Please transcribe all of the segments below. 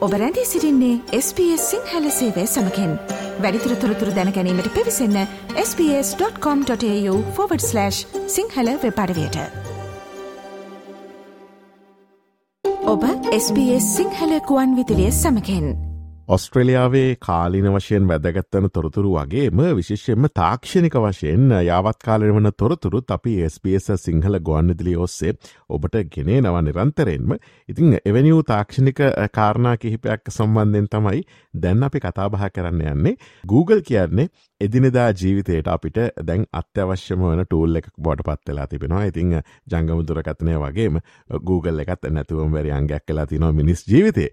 ඔබ රැඳී සිරින්නේ SBS සිංහල සේවය සමකෙන්. වැඩිතුර තොරතුර දැනැනීමට පිවිසන්න ps.com.ta/ සිංහල වෙපඩවයට ඔබ SBS සිංහල කුවන් විදිලිය සමකෙන්. ඔස්ට්‍රලියාවේ කාලින වශයෙන් වැදගත්තන තොරතුරු වගේම විශේෂයෙන්ම තාක්ෂණික වශයෙන් යාවත් කාලන වන තොරතුරුත් අපි SBS සිංහල ගොන්නදිලි ඔස්සේ ඔබට ගෙනේ නව නිරන්තරයෙන්ම. ඉතිං එවැනි වූ තාක්ෂණික කාරණා කිහිපයක් සම්බන්ධයෙන් තමයි දැන් අපි කතාබහ කරන්න යන්නේ. Google කියන්නේ එදිනෙදා ජීවිතයට අපිට දැන් අත්‍යවශ්‍යම වන ටූල් එකක් බොට පත්වෙලා තිබෙනවා. ඉතිං ජංගමුදුරකතනය වගේම Google එකත් නැතුවම් වැරි අංගයක් කලා තිනවා මිනිස් ජීවිතේ.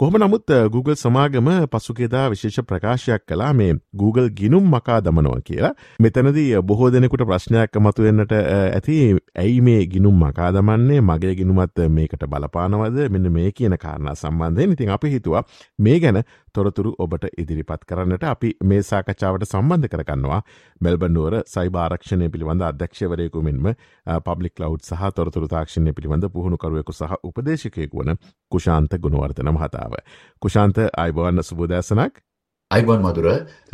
කොහම නමුත් Google සමාගම පසුකෙදා විශේෂ ප්‍රකාශයක් කලා මේ Google ගිනුම් මකා දමනවා කියලා. මෙතනදී බොහෝ දෙනෙකුට ප්‍රශ්නයක් මතුවෙන්නට ඇති. ඇයි මේ ගිනුම් මකා දමන්නේ? මගේ ගිනුමත් මේකට බලපානවද? මෙන්න මේ කියන කාරණා සම්බන්ධයෙන්. ඉතින් අපි හිතුවා මේ ගැන තොරතුරු ඔබට ඉදිරිපත් කරන්නට අපි මේ සාකච්ඡාවට සම්බන්ධ කරගන්නවා මෙල්බනුවර සයිභාරක්ෂණය පිළිබඳ අධ්‍යක්ෂවරයකු මෙන්ම පබ්ලික් ලව් සහ තොරතුරු තාක්ෂණය පිළිබඳ පුහුණුකරුවෙකු සහ උපදේශකයෙකු වන කුෂාන්ත ගුණවර්තන මහතාව. කුෂාන්ත අයිබෝන්න සුබෝදෑසනක් අයිබන් මදුර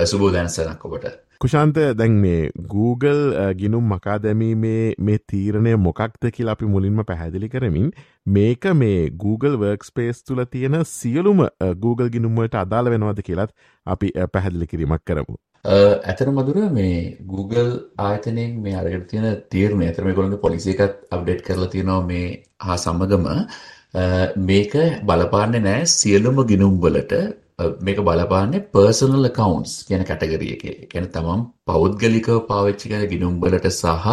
සුබෝදෑන්සනක් ඔබට. කුෂාන්ත දැන් මේ Google ගිනුම් මකා දැමීමේ මේ තීරණය මොකක්ද කියලා අපි මුලින්ම පැහැදිලි කරමින් මේක මේ Google වර්ක්ස්පේස් තුළ තියෙන සියලුම Google ගිනුම්වලට අදාළ වෙනවද කියලත් අපි පැහැදිලි කිරීමක් කරමු. ඇතර මදුර මේ Google ආයතනයෙන් මේ අරකට තියෙන තීරණය ඇතරම ගොළඟ පොලිසි එකත් අප්ඩේට් කරලා තියෙනවා මේ හා සම්මගම මේක බලපාන්නේ නෑ සියලුම ගිනුම්වලට මේක බලපාන්නේ පර්සනල් accounts කියන කැටගරිය එකේ. කියන්නේ තමන් පෞද්ගලිකව පාවිච්චි කරන ගිණුම්වලට සහ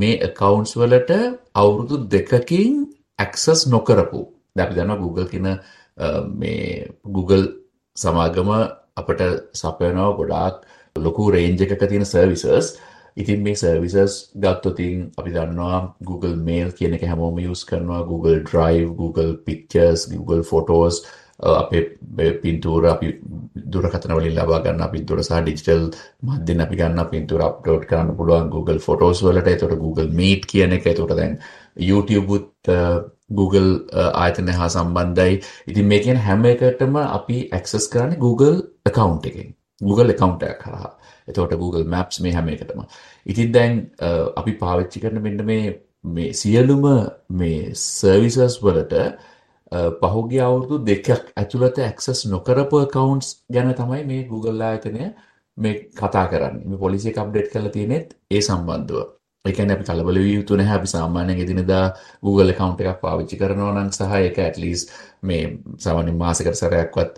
මේ accounts වලට අවුරුදු දෙකකින් access නොකරපු. දැන් අපි දන්නවා Google කියන මේ Google සමාගම අපිට සපයනවා ගොඩාක් ලොකු රේන්ජ් එකක තියෙන services. ඉතින් මේ සර්විසස් ගත්තොතින් අපි දන්නවා Google Mail කියන එක හැමෝම යස් කරනවා Google Drive, Google Pictures, Google Photos අපේ පින්තූර අපි දුරකථන වලින් ලබා ගන්න පින්තූර සහ ඩිජිටල් මාධ්‍යෙන් අපි ගන්න පින්තූර අප්ලෝඩ් කරන්න පුළුවන් Google Photos වලට. ඒතකොට Google Meet කියන එක. ඒතකොට දැන් YouTube උත් Google ආයතනය හා සම්බන්ධයි. ඉතින් මේ කියන හැම එකටම අපි access කරන්නේ Google account එකෙන්. Google account එකක් හරහා. එතකොට Google Maps මේ හැම එකටම. ඉතින් දැන් අපි පාවිච්චි කරන මෙන්න මේ මේ සියලුම මේ සර්විසස් වලට පහුගිය අවුරුදු දෙකක් ඇතුළත ඇක්සස් නොකරපු accounts ගැන තමයි මේ Google ආයතනය මේ කතා කරන්නේ. මේ පොලිසි එක අප්ඩේට් කරලා තියෙනෙත් ඒ සම්බන්ධව. ඒ කියන්නේ අපි කලබල විය යුතු නැහැ. අපි සාමාන්‍යයෙන් එදිනදා Google account එකක් පාවිච්චි කරනවා නම් සහ ඒක at least මේ සාමාන්‍යයෙන් මාසෙකට සැරයක්වත්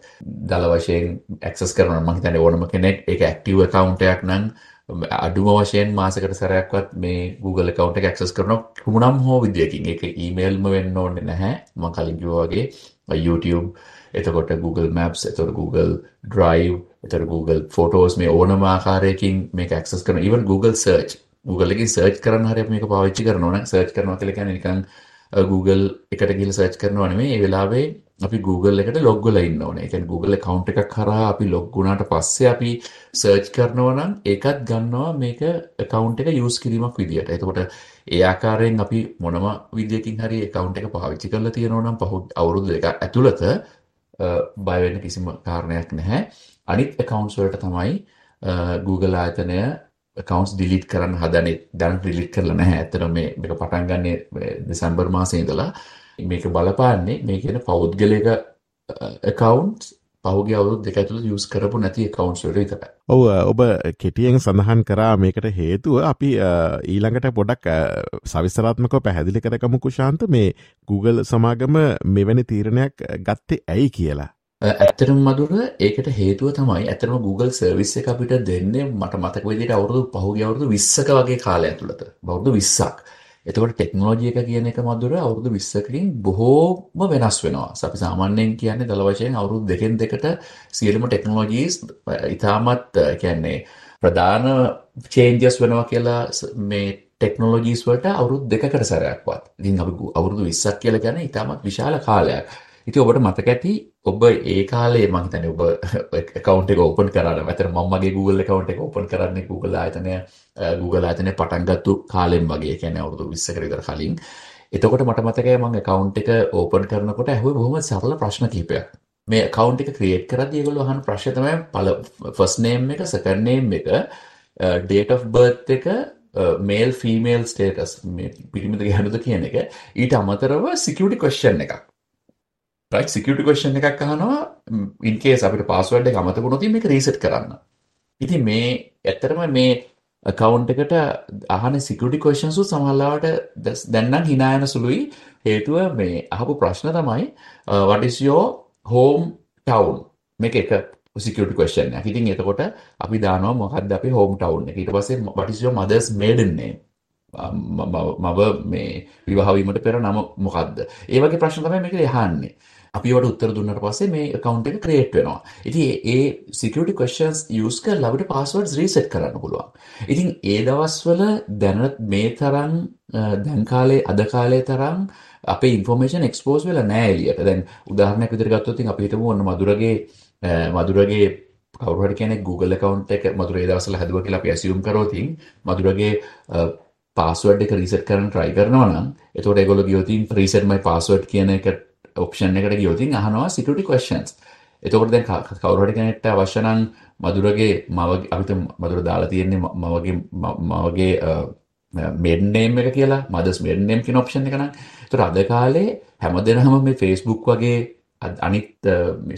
දල වශයෙන් access කරනවා නම් මම හිතන්නේ ඕනම කෙනෙක් ඒක active account එකක් නම් අඩුම වශයෙන් මාසකට සැරයක්වත් මේ Google account එක access කරනවා කුමනම් හෝ විදියකින්. ඒක emailම වෙන්න ඕනේ නැහැ. මම කලින් කිව්වා වගේ YouTube එතකොට Google Maps එතකොට Google Drive එතකොට Google Photos මේ ඕනම ආකාරයකින් මේක access කරන even Google search Google එකකින් සර්ච් කරන්න හරි මේක පාවිච්චි කරනවා නම් සර්ච් කරනවා කියලා කියන්නේ නිකන් Google එකට ගිහලා සර්ච් කරනවා නෙමෙයි ඒ වෙලාවේ අපි Google එකට ලොග් වෙලා ඉන්න ඕනේ. ඒ කියන්නේ Google account එකක් කරා අපි ලොග් වුණාට පස්සේ අපි සර්ච් කරනවා නම් ඒකත් ගන්නවා මේක account එක use කිරීමක් විදියට. එතකොට ඒ ආකාරයෙන් අපි මොනම විදියකින් හරි account එක පාවිච්චි කරලා තියෙනවා නම් පහු අවුරුදු දෙක ඇතුළත බය වෙන්න කිසිම කාරණයක් නැහැ. අනිත් accounts වලට තමයි Google ආයතනය accounts delete කරන්න හදනේ දැන් delete කරලා නැහැ. ඇත්තටම මේ මේක පටන් ගන්නේ දෙසැම්බර් මාසේ ඉඳලා. මේක බලපාන්නේ මේ කියන පෞද්ගලික accounts පහුගිය අවුරුදු දෙක ඇතුළත යූස් කරපු නැති accounts වලට විතරයි. ඔව් ඔබ කෙටියෙන් සඳහන් කරා මේකට හේතුව අපි ඊළඟට පොඩක් සවිස්තරාත්මකව පැහැදිලි කරගමු කුශාන්ත මේ Google සමාගම මෙවැනි තීරණයක් ගත්තේ ඇයි කියලා. ඇත්තටම මදුර ඒකට හේතුව තමයි ඇත්තටම Google සර්විස් එක අපිට දෙන්නේ මට මතක විදිහට අවුරුදු පහුගිය අවුරුදු 20ක වගේ කාලය ඇතුළත. අවුරුදු 20ක්. එතකොට ටෙක්නොලොජි එක කියන එක මදුර අවුරුදු 20කකින් බොහෝම වෙනස් වෙනවා. අපි සාමාන්‍යයෙන් කියන්නේ දල වශයෙන් අවුරුදු දෙකෙන් දෙකට සියලුම ටෙක්නොලොජීස් ඉතාමත් කියන්නේ ප්‍රධාන චේන්ජස් වෙනවා කියලා මේ ටෙක්නොලොජීස් වලට අවුරුදු දෙකකට සැරයක්වත්. ඉතින් අපි අවුරුදු 20ක් කියලා කියන්නේ ඉතාමත් විශාල කාලයක්. ඉතින් ඔබට මතක ඇති ඔබ ඒ කාලේ මං හිතන්නේ ඔබ account එක open කරාම ඇතර මම මගේ Google account එක open කරන්නේ Google ආයතනය Google ආයතනය පටන් ගත්තු කාලෙන් වගේ. ඒ කියන්නේ අවුරුදු 20කට විතර කලින්. එතකොට මට මතකයි මම account එක open කරනකොට ඇහුවේ බොහොම සරල ප්‍රශ්න කිහිපයක්. මේ account එක create කරද්දී ඒගොල්ලෝ අහන ප්‍රශ්නේ තමයි පළ first name එක second name එක uh, date of birth එක මේල් ෆීමේල් ස්ටේටස් මේ පිරිමිද ගැහනුද කියන එක ඊට අමතරව සිකියුටි කොස්්චන් එකක් රයිට් සිකියුටි කොස්්චන් එකක් අහනවා ඉන්කේස් අපිට පාස්වර්ඩ් එක අමතකුණොත් මේක රීසෙට් කරන්න ඉතින් මේ ඇත්තරම මේ account එකට අහන security questions උත් සමහරවිට දැන් නම් hina යන සුළුයි හේතුව මේ අහපු ප්‍රශ්න තමයි uh, what is your home town මේක එක security question එකක්. ඉතින් එතකොට අපි දානවා මොකක්ද අපේ home town එක. ඊට පස්සේ what is your mother's maiden name? Uh, මව මේ විවාහ වීමට පෙර නම මොකක්ද? ඒ වගේ ප්‍රශ්න තමයි මේක අහන්නේ. අපි ඒවට උත්තර දුන්නාට පස්සේ මේ account එක create වෙනවා. ඉතින් ඒ security questions use කරලා අපිට passwords reset කරන්න පුළුවන්. ඉතින් ඒ දවස්වල දැන මේ තරම් දැන් කාලේ අද කාලේ තරම් අපේ information expose වෙලා නැහැ එළියට. දැන් උදාහරණයක් විදිහට ගත්තොත් අපි හිතමු ඔන්න මధుරගේ මදුරගේ කවුරු හරි කෙනෙක් Google account එක මදුර ඒ දවස්වල හැදුවා කියලා අපි assume කරොත් මදුරගේ පාස්වර්ඩ් එක රීසෙට් කරන්න try කරනවා නම් එතකොට ඒගොල්ලෝ ගියොත් reset my password කියන එක option එකට ගියොත් අහනවා security questions. එතකොට දැන් කවුරු හරි කෙනෙක්ට අවශ්‍ය නම් මදුරගේ මව අපිට මදුර දාලා තියෙන්නේ මවගේ මවගේ මේඩන් නේම් එක කියලා මදර්ස් මේඩන් නේම් කියන ඔප්ෂන් එක නම්. ඒතර අද කාලේ හැමදෙනාම මේ Facebook වගේ අනිත්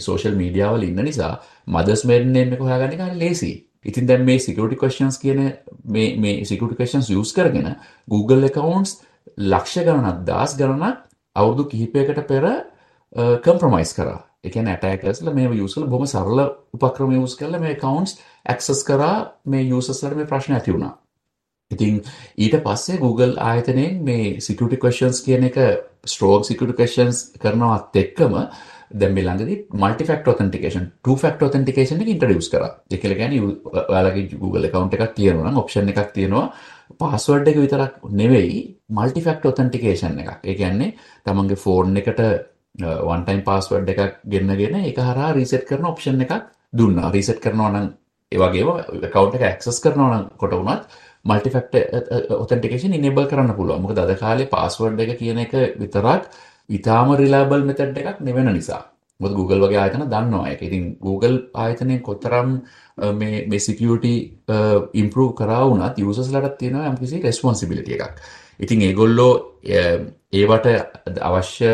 සෝෂල් මීඩියාවල ඉන්න නිසා මදස් මෙන්නෙන් එක හොයාගන්න එක හරි ලේසි. ඉතින් දැන් මේ security questions කියන මේ මේ security questions use කරගෙන Google accounts ලක්ෂ ගණනක් දහස් ගණනක් අවුරුදු කිහිපයකට පෙර compromise කරා. ඒ කියන්නේ attackers මේ user බොහොම සරල උපක්‍රම use කරලා මේ accounts access කරා මේ usersලාට මේ ප්‍රශ්න ඇති වුණා. ඉතින් ඊට පස්සේ Google ආයතනයෙන් මේ security questions කියන එක strong security questions කරනවත් එක්කම දැන් මේ ළඟදී multi factor authentication two factor authentication එක introduce කරා. ඒ කියලා කියන්නේ ඔයාලගේ Google account එකක් තියෙනවා නම් option එකක් තියෙනවා password එක විතරක් නෙවෙයි multi factor authentication එකක්. ඒ කියන්නේ තමන්ගේ phone එකට one time password එකක් ගෙන්නගෙන ඒක හරහා reset කරන option එකක් දුන්නා. reset කරනවා නම් ඒ වගේම account එක access කරනවා නම් කොට වුණත් multi factor authentication enable කරන්න පුළුවන්. මොකද අද කාලේ password එක කියන එක විතරක් ඉතාම රිලාබල් මෙතඩ් එකක් නෙවෙන නිසා. මොකද Google වගේ ආයතන දන්නවා ඒක. ඉතින් Google ආයතනයෙන් කොතරම් මේ මේ security improve කරා වුණත් users ලටත් තියෙනවා යම්කිසි responsibility එකක්. ඉතින් ඒගොල්ලෝ ඒවට අවශ්‍ය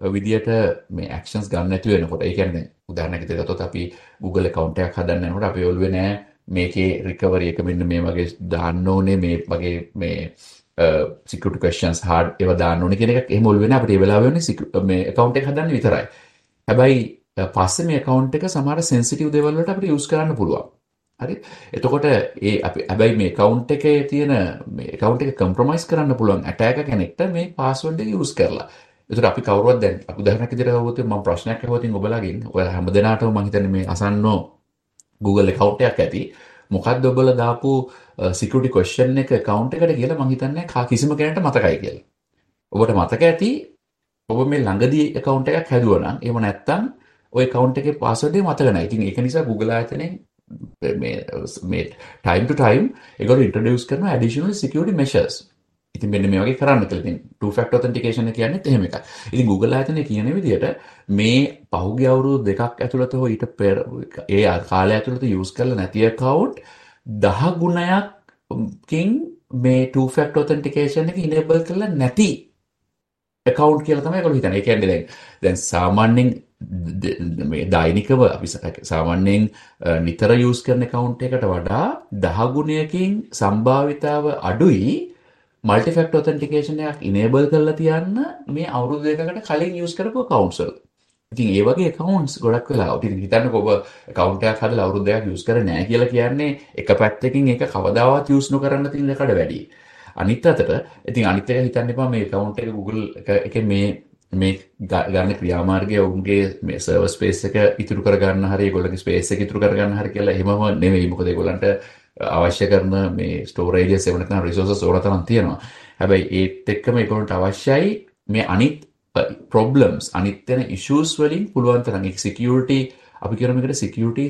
විදියට මේ actions ගන්න නැති වෙනකොට ඒ කියන්නේ උදාහරණයක් විදිහට ගත්තොත් අපි Google account එකක් හදන්න යනකොට අපි ඔළුවේ නෑ මේකේ recovery එක මෙන්න මේ වගේ දාන්න ඕනේ මේ වගේ මේ සිකට කස්න්ස් හාඩ ඒව දාන්න ඕන කෙනෙක් එහෙම ඔළුවේ නැහැ අපිට ඒ වෙලාවෙ වෙන්නේ මේ account එක හදන්න විතරයි. හැබැයි පස්සේ මේ account එක සමහර sensitive දේවල් වලට අපිට use කරන්න පුළුවන්. හරි. එතකොට ඒ අපි හැබැයි මේ account එකේ තියෙන මේ account එක compromise කරන්න පුළුවන් attacker කෙනෙක්ට මේ password එක use කරලා. ඒතර අපි කවුරුවත් දැන් අපි උදාහරණයක් විදිහට ගත්තොත් මම ප්‍රශ්නයක් අහුවොත් ඔබලාගෙන් ඔයාලා හැමදෙනාටම මම හිතන්නේ මේ අසන්නෝ Google account එකක් ඇති. මොකක්ද ඔබලා දාපු සිකුරිටි කොස්්චන් එක කවුන්් එකට කියලා මහිතන්න කා කිසිම කෙනට මතකයි කියල. ඔබට මතක ඇති ඔබ මේ ළඟදී එකකවුන්ට එකක් හැදුවනම් එම නැත්තම් ඔය කවුන්ට එක පාසඩේ මතකන ඉතින් එක නිසා Google ආතනෙන් මේ ටයිම් ටයිම් එක ඉන්ටඩියස් කරන ඩිෂනල් සිකරටි මෙශස් ඉතින් මෙන්න මේ වගේ කරන්න කියලා. ඉතින් two factor authentication කියන්නේ එහෙම එකක්. ඉතින් Google ආයතනය කියන විදිහට මේ පහුගිය අවුරුදු දෙකක් ඇතුළත හෝ ඊට පෙර ඒ කාලය ඇතුළත use කරලා නැති account දහ ගුණයක්කින් මේ two factor authentication එක enable කරලා නැති account කියලා තමයි ඒගොල්ලෝ හිතන්නේ. ඒ කියන්නේ දැන් දැන් සාමාන්‍යයෙන් මේ දෛනිකව අපි සාමාන්‍යයෙන් නිතර use කරන account එකට වඩා දහ ගුණයකින් සම්භාවිතාව අඩුයි මල්ටි ෆැක්ටර් ඔතෙන්ටිකේෂන් එකක් enable කරලා තියන්න මේ අවුරුදු දෙකකට කලින් use කරපු accounts වල. ඉතින් ඒ වගේ accounts ගොඩක් වෙලාවට ඉතින් හිතන්නකෝ ඔබ account එකක් හදලා අවුරුදු දෙකක් use කරේ නැහැ කියලා කියන්නේ එක පැත්තකින් ඒක කවදාවත් use නොකරන්න තියෙන එකට වැඩි. අනිත් අතට ඉතින් අනිත් එක හිතන්න එපා මේ account එක Google එකේ මේ මේ ගන්න ක්‍රියාමාර්ගය ඔවුන්ගේ මේ සර්වර් ස්පේස් එක ඉතුරු කරගන්න හරි ඒගොල්ලන්ගේ ස්පේස් එක ඉතුරු කරගන්න හරි කියලා එහෙමම නෙවෙයි මොකද ඒගොල්ලන්ට අවශ්‍ය කරන මේ ස්ටෝරේජස් එහෙම නැත්නම් රිසෝසස් ඕන තරම් තියෙනවා. හැබැයි ඒත් එක්කම ඒගොල්ලන්ට අවශ්‍යයි මේ අනිත් ප්‍රොබ්ලම්ස් අනිත්‍යන ඉශස් වලින් පුළුවන් තරන් සිකියටි අපි කරමකට සිකියටි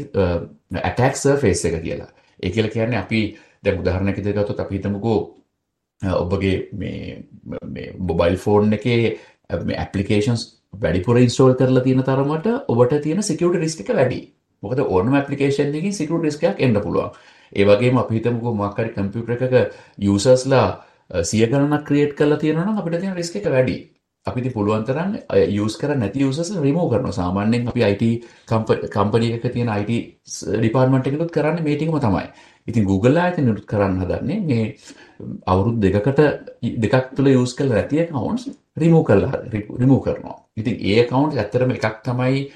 ඇටක් සර්ෆේස් එක කියලා. ඒ කියල කියන්නේ අපි දැ උදාහරණක දෙගත්තු අපි හිතමුකෝ ඔබගේ බොබයිල් ෆෝන් එකේ ඇපලිකේන්ස් වැඩිපුර ඉන්ස්ටෝල් කරලා තියෙන තරමට ඔබට තියෙන සිකට රිස්ක වැඩි මොකද ඕනම ඇපලිකේෂන් එකින් සිකට රිස්කයක් එන්න පුළුවන්. ඒවගේ අපි හිතමුකෝ මක්කරි කම්පියුටර් එකක යූසර්ස්ලා සිය ගණනක් ක්‍රියේට් කරලා තියෙනවා නම් අපිට තියෙන රිස්ක් එක වැඩි. අපිති පුළුවන් තරම් යස් කර නැති යුසස් රිමෝ කරන සාමාන්‍යෙන් අපි අයිට කම්පනි එක තියෙන අයිට ඩිපාර්මට එකකුත් කරන්න මේටිකම තමයි. ඉතින් Google ඇත නිරුත් කරන්න හදන්නේ මේ අවුරුද් දෙකකට දෙකක් තුළ යස් කල් ඇතිය කවන්ස් රිමෝ කරලා රිමෝ කරනවා. ඉතින් ඒ කවුන්් ඇත්තරම එකක් තමයි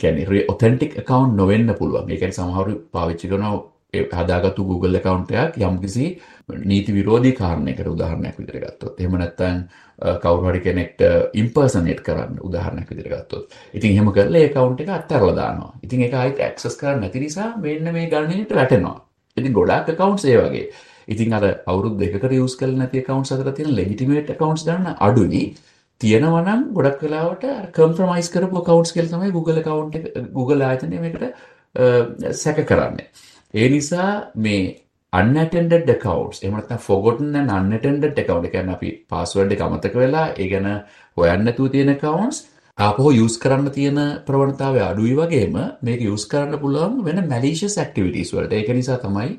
කැන ඔතෙන්ටික් කවන්් නොවෙන්න පුළුවන් ඒකැන සමහරු පාවිච්චි කරනවා හදාගත්තු Google එකකවන්ටයක් යම්කිසි නීති විරෝධී කාරණයකට උදාහරණයක් විදිර ගත්තොත් එහෙම නැත්තන් කවුරුහරි කෙනෙක්ට ඉම්පර්සනේට් කරන්න උදාහරණයක් විදිර ගත්තොත් ඉතින් එහෙම කරලා ඒ account එක අත්හැරලා දානවා. ඉතින් ඒක ආයෙත් access කරන්න නැති නිසා මෙන්න මේ ගණනෙට වැටෙනවා. ඉතින් ගොඩාක් accounts ඒ වගේ. ඉතින් අර අවුරුදු දෙකකට use කරලා නැති accounts අතර තියෙන legitimate accounts ගන්න අඩුයි. තියෙනවා නම් ගොඩක් වෙලාවට කම්ප්‍රොමයිස් කරපු accounts කියලා තමයි Google account එක Google ආයතනය මේකට සැක කරන්නේ. ඒ නිසා මේ අන්නටෙන්ඩ කවස් එමනත් ෆොගොටන් අන්නටෙන්ඩ එකවුන්ට එකැන අපි පස්සවඩ් අමතක වෙලා ඒ ගැන හොයන්නතු තියෙන කවන්ස් අපහෝ යස් කරන්න තියෙන ප්‍රවණතාව අඩුයි වගේම මේක යස් කරන්න පුළුවන් වෙන මැලිෂස් ක්ටිවිටස් වලට ඒක නිසා තමයි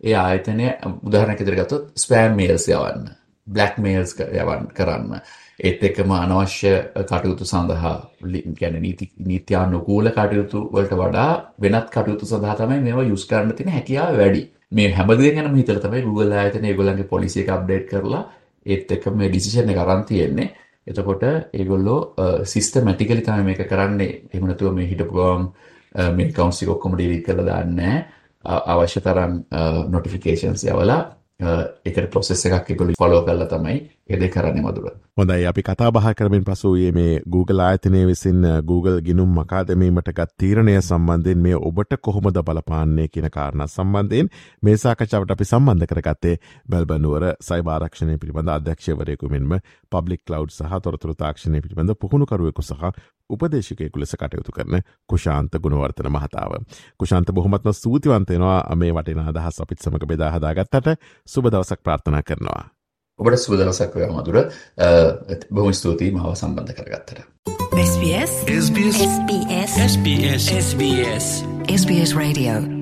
ඒ ආයතනය උදාහරණ කෙතරගත්තොත් ස්පෑම් මේල්ස් යවන්න බ්ලක් මේල්ස් යවන් කරන්න ඒත් එක්කම අනවශ්‍ය කටයුතු සඳහා ගැන නීතියානුකූල කටයුතු වලට වඩා වෙනත් කටයුතු සඳහා තමයි මේවා යුස් කරන්න තින හැකියාව වැඩි මේ හැමදේ ගැනම හිතලා තමයි Google ආයතනය ඒගොල්ලන්ගේ පොලිසි එක අප්ඩේට් කරලා ඒත් එක්ක මේ ඩිසිෂන් එක අරන් තියෙන්නේ. එතකොට ඒගොල්ලෝ සිස්ටමැටිකලි තමයි මේක කරන්නේ. එහෙම නැතුව මේ හිටපු ගමන් මේ accounts එක ඔක්කොම delete කරලා දාන්නේ අවශ්‍ය තරම් notifications යවලා එකට ප්‍රොසෙස් එකක් එකොලි ෆොලෝ කරලා තමයි එද කරන්න මදුර. හොඳයි අපි කතා බහ කරමින් පසුයේ මේ Google ආයතනය විසින් Google ගිනුම් මකාදමීමට ගත් තීරණය සම්බන්ධයෙන් මේ ඔබට කොහොමද බලපාන්නේ කියන කාරණ සම්බන්ධයෙන් මේ සාකච්ඡාවට අපි සම්බන්ධ කරගත්තේ බැල්බනුවර සයිභාරක්ෂණය පිළිබඳ අධ්‍යක්ෂවරයකු මෙන්ම පබ්ලික් කලව් සහ තොරතුර තාක්ෂණය පිළිබඳ පුහුණුකරුවෙකු සහ උපදේශකයකු ලෙස කටයුතු කරන කුෂාන්ත ගුණවර්තන මහතාව. කුෂාන්ත බොහොමත්ම සූතිවන්තයනවා මේ වටින අදහස් අපිත් සමඟ බෙදාහදාගත්තට සුබ දවසක් ප්‍රාර්ථනා කරනවා. ඔබට සුබ දවසක් වේවා මధుර බොහොම ස්තුතියි මාව සම්බන්ධ කරගත්තට. SBS SBS SBS SBS SBS SBS Radio